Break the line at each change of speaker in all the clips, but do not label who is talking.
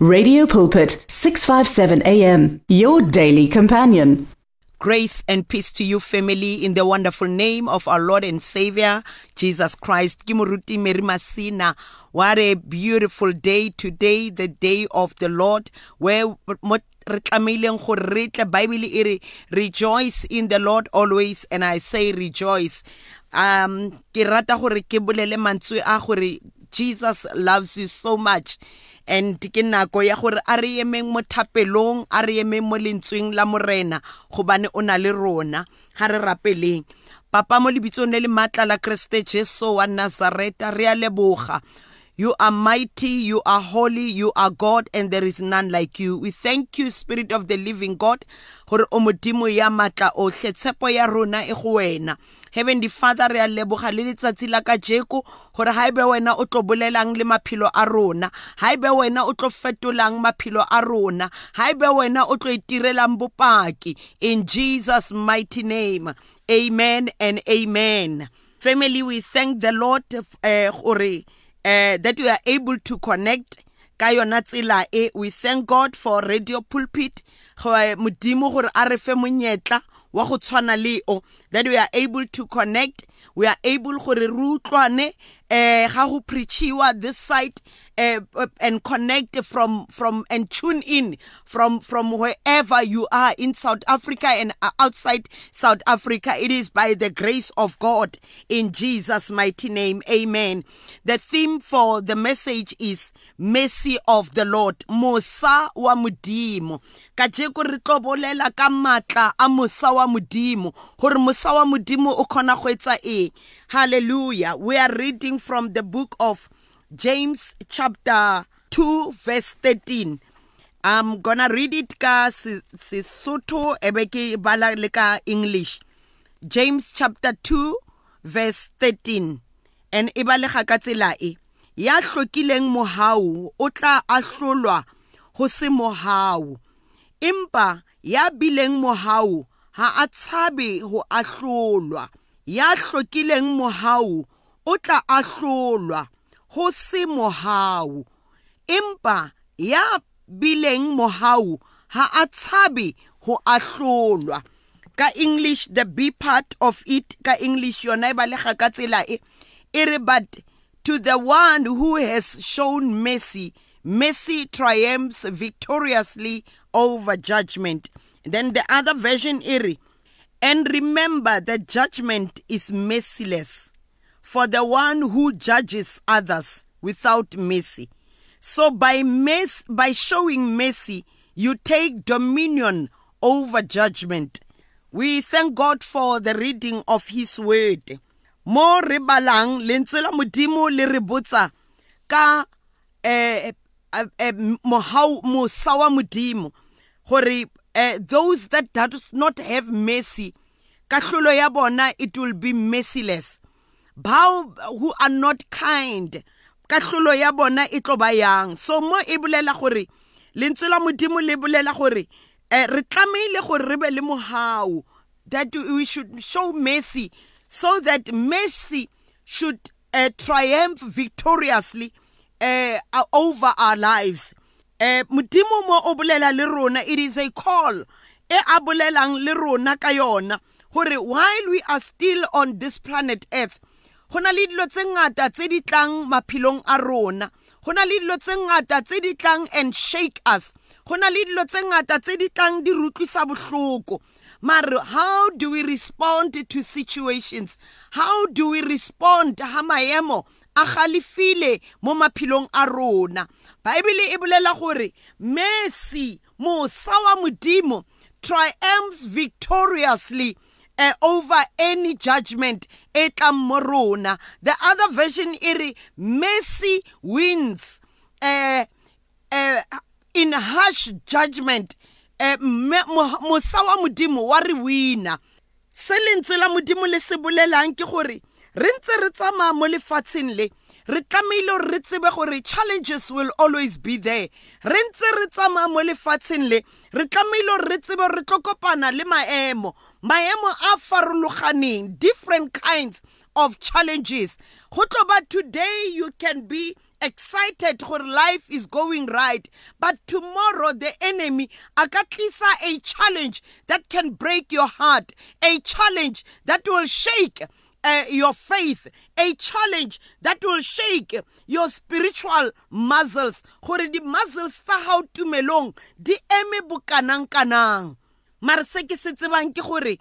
Radio Pulpit, 657 AM, your daily companion.
Grace and peace to you, family, in the wonderful name of our Lord and Savior, Jesus Christ. Kimuruti Mary Masina. What a beautiful day today, the day of the Lord, where re tlameileng gore re bible e re rejoice in the lord always and i say rejoice um ke rata gore ke bolele mantswe a gore jesus loves you so much and ke nako ya gore a re emeng mo thapelong a re emeng mo lentsweng la morena gobane o na le rona ga re rapeleng. Papa mo lebitsong le le maatla la kreste jesu wa nazareta re a leboga. You are mighty, you are holy, you are God, and there is none like you. We thank you, Spirit of the living God, gore o modimo ya matla otlhe tshepo ya rona e go wena heavenly father re a leboga le letsatsi la ka jeko gore ga ebe wena o tlo bolelang le maphelo a rona ga ebe wena o tlo fetolang maphelo a rona ga ebe wena o tlo itirelang bopaki in jesus mighty name amen and amen family we thank the lord uh, gore uh, that we are able to connect ka yona tsela e we thank god for radio pulpit modimo gore a re fe monyetla wa go tshwana le o. that we are able to connect we are able gore re utlwane eh ga go preachiwa this site uh, and connect from from and tune in from from wherever you are in South Africa and outside South Africa. It is by the grace of God in Jesus mighty name. Amen. The theme for the message is mercy of the Lord. Mosa wa modimo. Ka re tlo ka matla a mosa wa modimo gore mosa wa modimo o go etsa eng hallelujah we are reading from the book of James chapter 2 verse 13. I'm gonna read it ka Sesotho ebe ke bala English. James chapter 2 verse 13. And e balega ka tsela e. Ya mohau o tla ahlolwa ho se mohau. Empa ya bileng mohau ha a tshabe ho ahlolwa. Ya hlokileng mohau o tla ahlolwa. Ho se mohau. Empa ya bileng mohau ha a tshabe ho ahlolwa. Ka english the b part of it ka english yona e balega ka tsela e e re but to the one who has shown mercy mercy triumphs victoriously over judgment then the other version re and remember that judgment is merciless for the one who judges others without mercy. So by by showing mercy, you take dominion over judgment. We thank God for the reading of his word. Mo re balang lentswe la modimo le re botsa ka eh eh mohau mosa modimo gore eh, those that does not have mercy kahlolo ya bona it will be merciless. Bao who are not kind kahlolo ya bona e tlo yang. So mo e bolela gore lentswe la modimo le bolela gore eh, re tlameile gore re be le mohau that we should show mercy so that mercy should uh, triumph victoriously uh, over our lives uh, modimo mo o bolela le rona it is a call e a bolelang le rona ka yona gore while we are still on this planet earth go na le dilo tse ngata tse di tlang maphelong a rona. Go na le dilo tse ngata tse di tlang and shake us. Go na le dilo tse ngata tse di tlang di rutlwisa botlhoko mare how do we respond to situations? How do we respond ha maemo a galefile mo maphelong a rona? Baebele e bolela gore mercy mosa wa modimo triumphs victoriously uh, over any judgment etamorona the other version iri mercy wins uh, uh, in harsh judgment. Uh, mosa wa modimo wa re wina se lentswe la modimo le se bolelang ke gore re ntse re tsamaya mo lefatsheng le re tlamehile re tsebe gore challenges will always be there. Re ntse re tsamaya mo lefatsheng le re tlamehile re tsebe re tlo kopana le maemo. Maemo a farologaneng different kinds of challenges. Go tlo ba today you can be excited gore life is going right but tomorrow the enemy a ka tlisa a challenge that can break your heart a challenge that will shake uh, your faith, a challenge that will shake your spiritual muscles. Gore di muscles tsa hao tumelong di eme bokanang kanang. Mara se ke se tsebang ke gore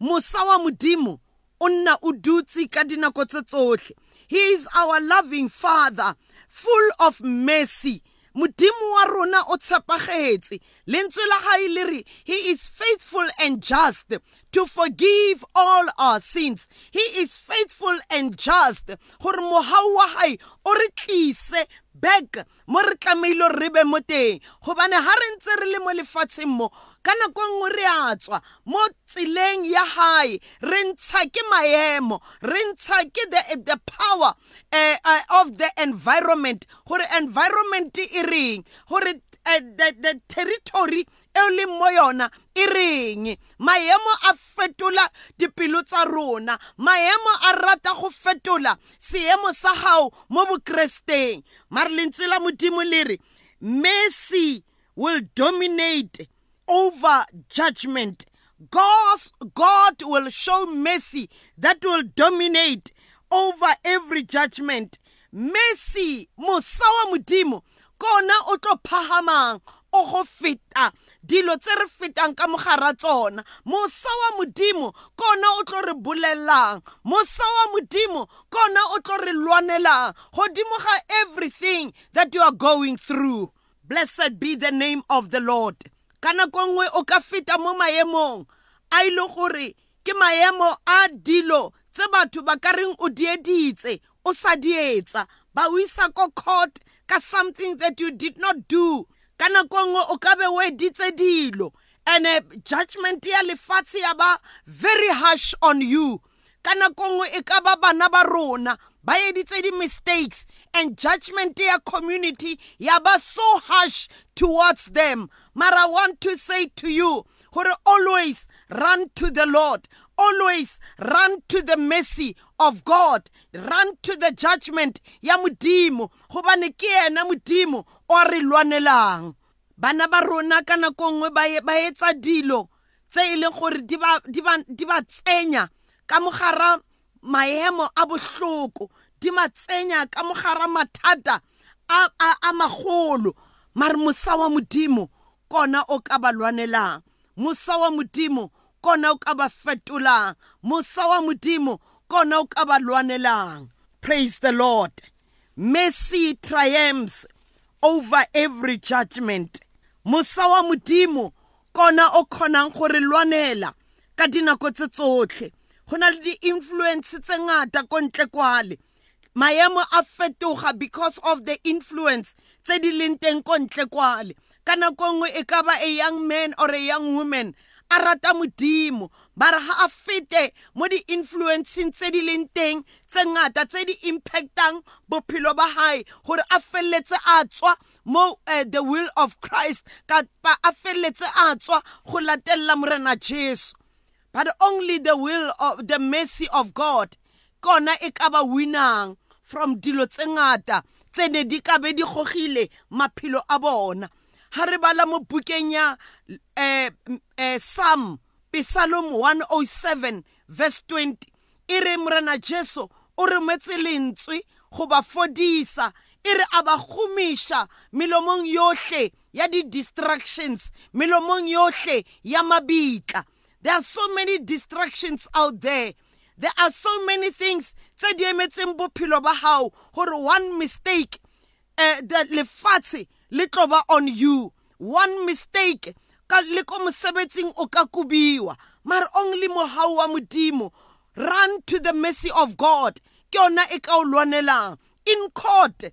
mosa wa modimo o nna o dutse ka dinako tse tsotlhe. He is our loving father, full of mercy. Modimo wa rona o tshepagetse. Lentswe la gae le re he is faithful and just to forgive all our sins. He is faithful and just gore mogau wa gae o re tlise back mo re tlameile re be mo teng. Gobane ga re ntse re le mo lefatsheng mo ka nako nngwe re a tswa. Mo tseleng ya gae re ntsha ke maemo re ntsha ke the, the power uh, uh, of the environment. Gore environment e reng? Gore uh, the, the territory e leng mo yona e reng maemo a fetola dipelo tsa rona maemo a rata go fetola seemo sa gago mo bokresteng mare lentswe la modimo le re mercy will dominate over judgment. God's, God will show mercy that will dominate over every judgment. Mercy, mosa wa modimo, kona o tlo phahamang o go feta dilo tse re fetang ka mogara tsona. Mosa wa modimo kona o tlo re bolelelang mosa wa modimo kona o tlo re lwanelang. Godimo ga everything that you are going through blessed be the name of the lord. Ka nako nngwe o ka feta mo maemong a ile gore ke maemo a dilo tse batho ba ka reng o dieditse o sa dietsa ba o isa ko court ka something that you did not do. Ka nako nngwe o ka be o editse dilo and judgment ya lefatshe ya ba very harsh on you. Ka nako nngwe e ka ba bana ba rona ba editse di-mistakes and judgment ya community ya ba so harsh towards them. But i want to say to you gore always run to the lord always run to the mercy of god run to the judgment ya modimo. Gobane ke ena modimo o re lwanelang. Bana ba rona ka nako nngwe ba etsa dilo tse e leng gore di ba tsenya ka mogara maemo a bohloko di matsenya ka mogara mathata a, a, a magolo. Mare mosa wa modimo kona o ka ba lwanelang. Mosa wa modimo kona o ka ba fetolang. Mosa wa modimo kona o ka ba lwanelang. Praise the lord. Mercy triumphs over every judgment. Mosa wa modimo kona o kgonang gore lwanela ka dinako tse tsotlhe. Go na le di-influence tse ngata ko ntle kwale. Maemo a fetoga because of the influence tse di leng teng ko ntle kwale. Ka nako nngwe e ka ba a young man or a young woman a rata modimo ba re ga a fete mo di-influenceng tse di leng teng tse ngata tse di impactang bophelo ba hae gore a feleletse a tswa mo uh, the will of christ kapa a feleletse a tswa go latelela morena jesu. But only the will of the mercy of god kona e ka ba winang from dilo tse ngata tse ne di ka be di gogile maphelo a bona. Ha re bala mo bukeng ya eh, eh, psalm psalm 107 verse 20 e re morena jesu o rometse lentswe go ba fodisa e re a ba gomiša melomong yohle ya di-distractions melomong yohle ya mabitla. There are so many distractions out there. There are so many things tse di emetseng bophelo ba gago gore one mistake uh, the lefatshe le tlo ba on you. One mistake. Ka le ko mosebetsing o ka kubiwa. Mare only mogau wa modimo. Run to the mercy of god. Ke yona e ka o lwanelang. In court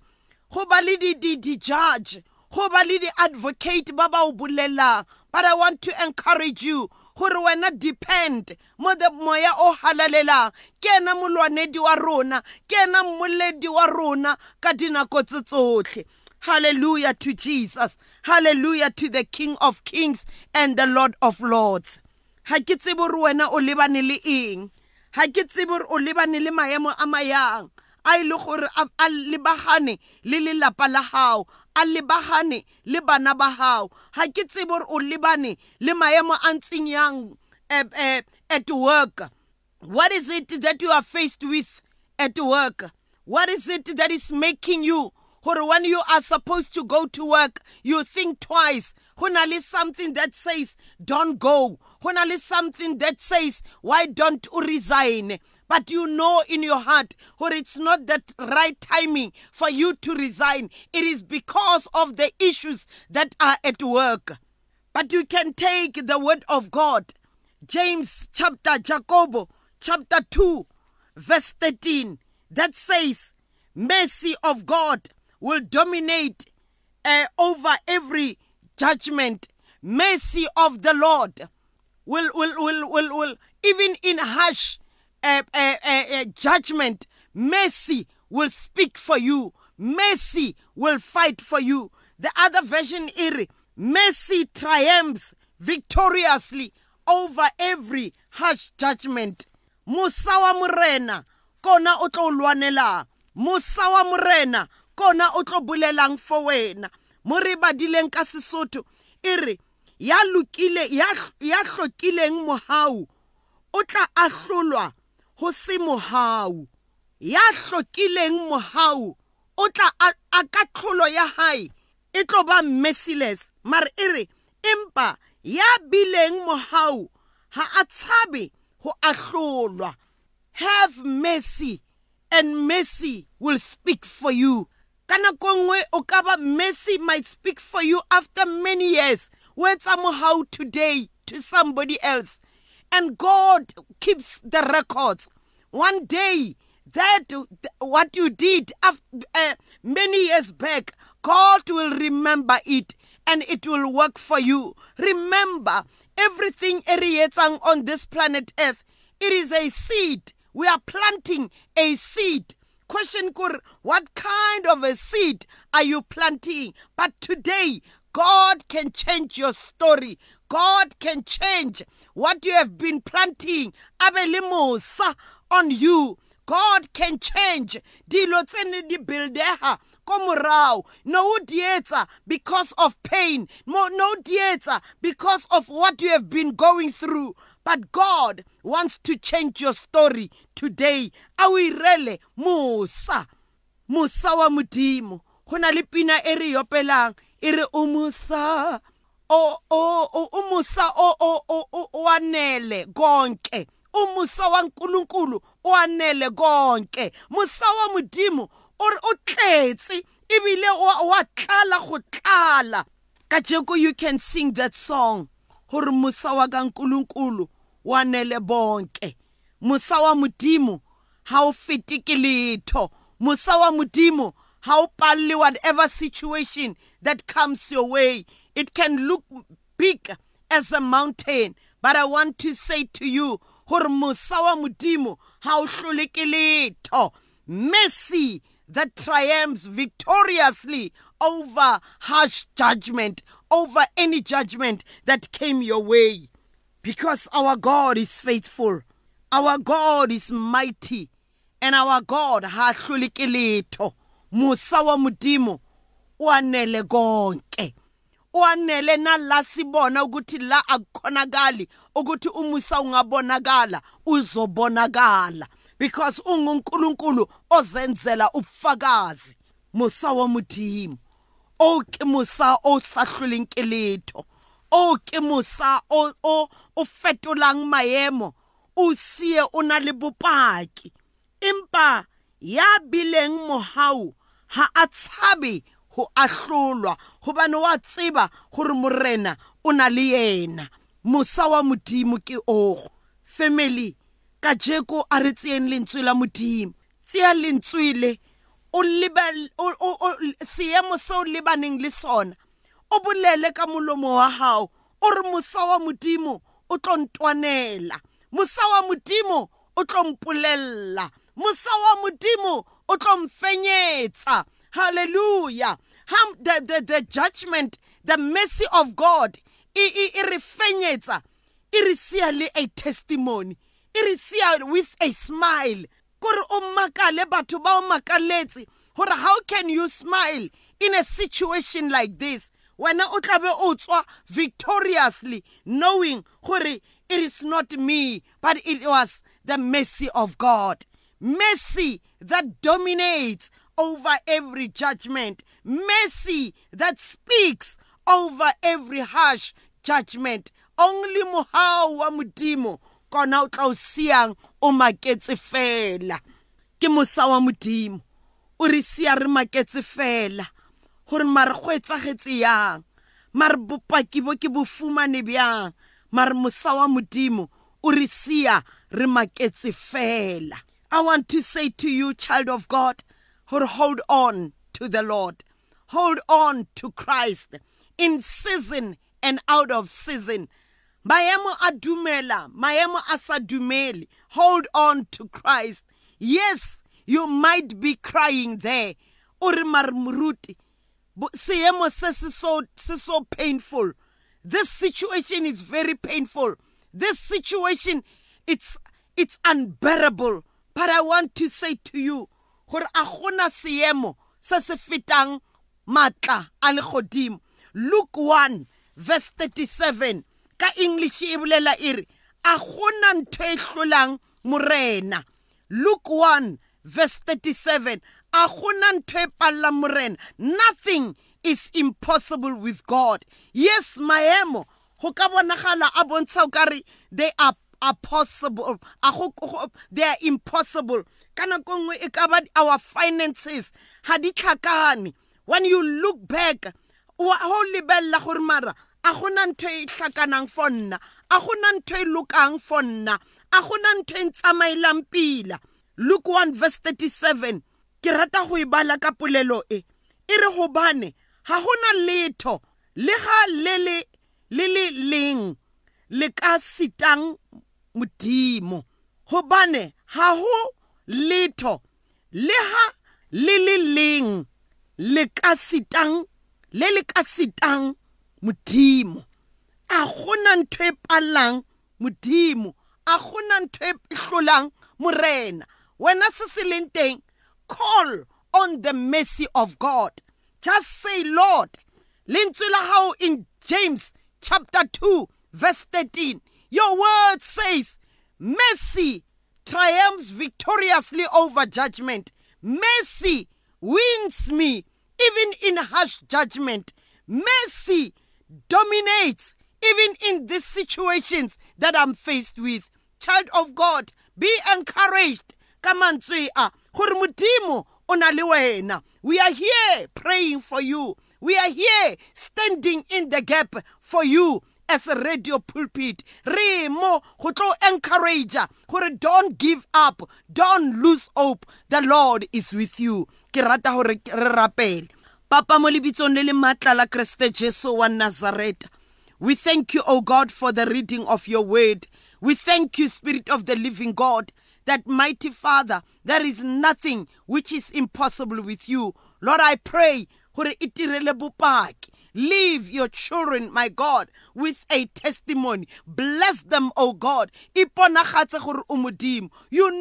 go ba le di-judge go ba le di-advocate ba ba o bolelang. But i want to encourage you gore wena depend. Mo the moya o halalelang. Ke ena molwanedi wa rona. Ke ena mmoledi wa rona ka dinako tse tsotlhe hallelujah to jesus. Hallelujah to the king of kings and the lord of lords. Ha ke tsebe gore wena o lebane le eng? Ha ke tsebe gore o lebane le maemo a mayang a ile gore a lebagane le lelapa la gago a lebagane le bana ba gago ga ke tsebe gore o lebane le maemo a ntseng yang eh, eh, at work. What is it that you are faced with at work? What is it that is making you gore when you are supposed to go to work you think twice. Go na le something that says don't go. Na le something that says why don't you resign? But you know in your heart or it's not that right timing for you to resign. It is because of the issues that are at work. But you can take the word of god. James chapter jacobo chapter 2 verse 13 that says mercy of god will dominate uh, over every judgment. Mercy of the lord will will will will, will even in harsh uh, uh, judgment mercy will speak for you. Mercy will fight for you. The other version iri mercy triumphs victoriously over every harsh judgment. Musa wa morena kona o tlo lwanelang musa wa morena kona o tlo bolelang for wena. Mo re badileng ka sesotho e re ya lokile ya ya hlokileng mohau o tla ahlolwa ho se mohau. Ya hlokileng mohau o tla a ka tlholo ya hae e tlo ba merciless. Mare e re empa ya bileng mohau ha a tshabe ho ahlolwa. Have mercy and mercy will speak for you. Ka nako nngwe o ka ba mercy might speak for you after many years. O etsa mohau today to somebody else. And god keeps the records. One day that what you did after, uh, many years back god will remember it and it will work for you. Remember everything on this planet earth it is a seed. We are planting a seed question kur what kind of a seed are you planting? But today god can change your story. God can change what you have been planting. Abe le on you. God can change. Dilo tse ne di buildega ko morao. No o dietsa because of pain. No dietsa because of what you have been going through but god wants to change your story today. A o irele mosa mosa wa modimo. Go na le pina e re yopelang. E re o mosa o o o mosa o o o anele konke. Umusa waNkulunkulu oanele konke. Musa wa modimo o re o tletse ebile wa tlala go tlala. Ka jeko you can sing that song. Gore musa wa kankulunkulu wa nele bonke. Musa wa modimo ha o fete ke letho. Wa modimo o whatever situation that comes your way. It can look big as a mountain but i want to say to you gore mosa wa modimo ha o hlole ke letho. Mercy that triumphs victoriously over harsh judgment over any judgment that came your way because our God is faithful. Our God is mighty. And our God ha hlole ke letho. Musa wa modimo o anele konke. O anele nala sibona ukuthi la akukhonakali ukuthi umusa ungabonakala uzobonakala. Because ungunkulunkulu ozenzela ubufakazi. Musa wa modimo o ke musa o sa hloleng ke letho. O ke musa o o o fetolang maemo o sie o na le bopaki. Empa ya bileng mohau ha a tshabe ho ahlolwa hobane wa tseba gore morena o na le yena. Mosa wa modimo ke ogo family ka jeko a re tseeng lentswe la modimo. Tseya lentswe le o leba seemo se o lebaneng le sona. O bolele ka molomo wa hao o re mosa wa modimo o tlo ntwanela. Mosa wa modimo o tlo mpolella. Mosa wa modimo o tlo mfenyetsa. Hallelujah. The, the, the judgment the mercy of god e re fenyetsa e re sia le a testimony e re sia with a smile. Kore o makale batho ba o makaletse gore how can you smile in a situation like this? Wena o tla be o tswa victoriously knowing gore it is not me but it was the mercy of god. Mercy that dominates over every judgment. Mercy that speaks over every harsh judgment. Only mohao wa modimo kona o tla o siang o maketse fela. Ke mosa wa modimo. O re sia re maketse fela. Gore mare yang? Mare bopaki bo ke bjang? Mare mosa wa modimo o re sia re maketse fela. I want to say to you child of god hold on to the lord. Hold on to christ. In season and out of season. Maemo a dumela maemo a sa dumele. Hold on to christ. Yes you might be crying there. O re mare moruti seemo se se so painful. This situation is very painful. This situation it's it's unbearable. But i want to say to you gore a gona seemo se se fetang matla a legodimo. Luke 1 verse 37 ka english e bolela ere a gona ntho e hlolang morena. Luke 1 verse 37 a gona ntho e palla morena nothing is impossible with god. Yes maemo go ka bonagala a bontsha o kare they are are possible. A go they are impossible. Ka nako nngwe e ka ba our finances ha di tlhakane. When you look back o lebella gore mara a gona ntho e tlhakanang for nna. A gona ntho e lokang for nna. A gona ntho e ntsamaelang pila. Luke 1 verse 37 ke rata go e bala ka polelo e. E re gobane ga gona letho. Le ga le le le le leng le ka sitang modimo. Gobane ga go letho. Le ga le le leng le ka sitang le le ka sitang modimo. A gona ntho e palang modimo. A gona ntho e hlolang morena. Wena se se leng teng call on the mercy of god just say lord lentswe la in james chapter 2 verse 13 your word says mercy triumphs victoriously over judgment mercy wins me even in harsh judgment mercy dominates even in these situations that I'm faced with. Child of God, be encouraged. Come on, a gore modimo o na le wena. We are here praying for you. We are here standing in the gap for you as a radio pulpit. Re mo go tlo encourage gore don't give up don't lose hope. The lord is with you. Ke rata gore re rapele. Papa mo lebitsong le le matla la kreste jesu wa nazareta we thank you o god for the reading of your word. We thank you spirit of the living god that mighty father there is nothing which is impossible with you. Lord i pray gore itirele bopaki Leave your children, my God, with a testimony. Bless them, oh God. You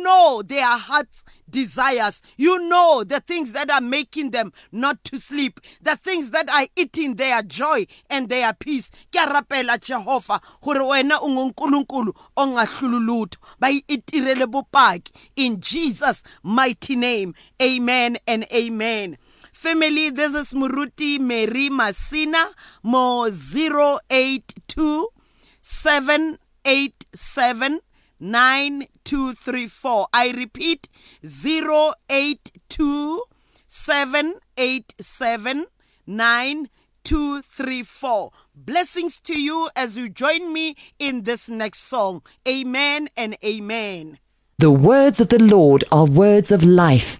know their hearts' desires. You know the things that are making them not to sleep, the things that are eating their joy and their peace. Ke rapela Jehova gore wena o ngonkulunkulu ongahlululutho ba itirele bopaki in Jesus mighty name. Amen and amen. Family, this is Muruti Mary Masina, mo 082 787 9234. I repeat, 082 787 9234. Blessings to you as you join me in this next song. Amen and amen.
The words of the Lord are words of life.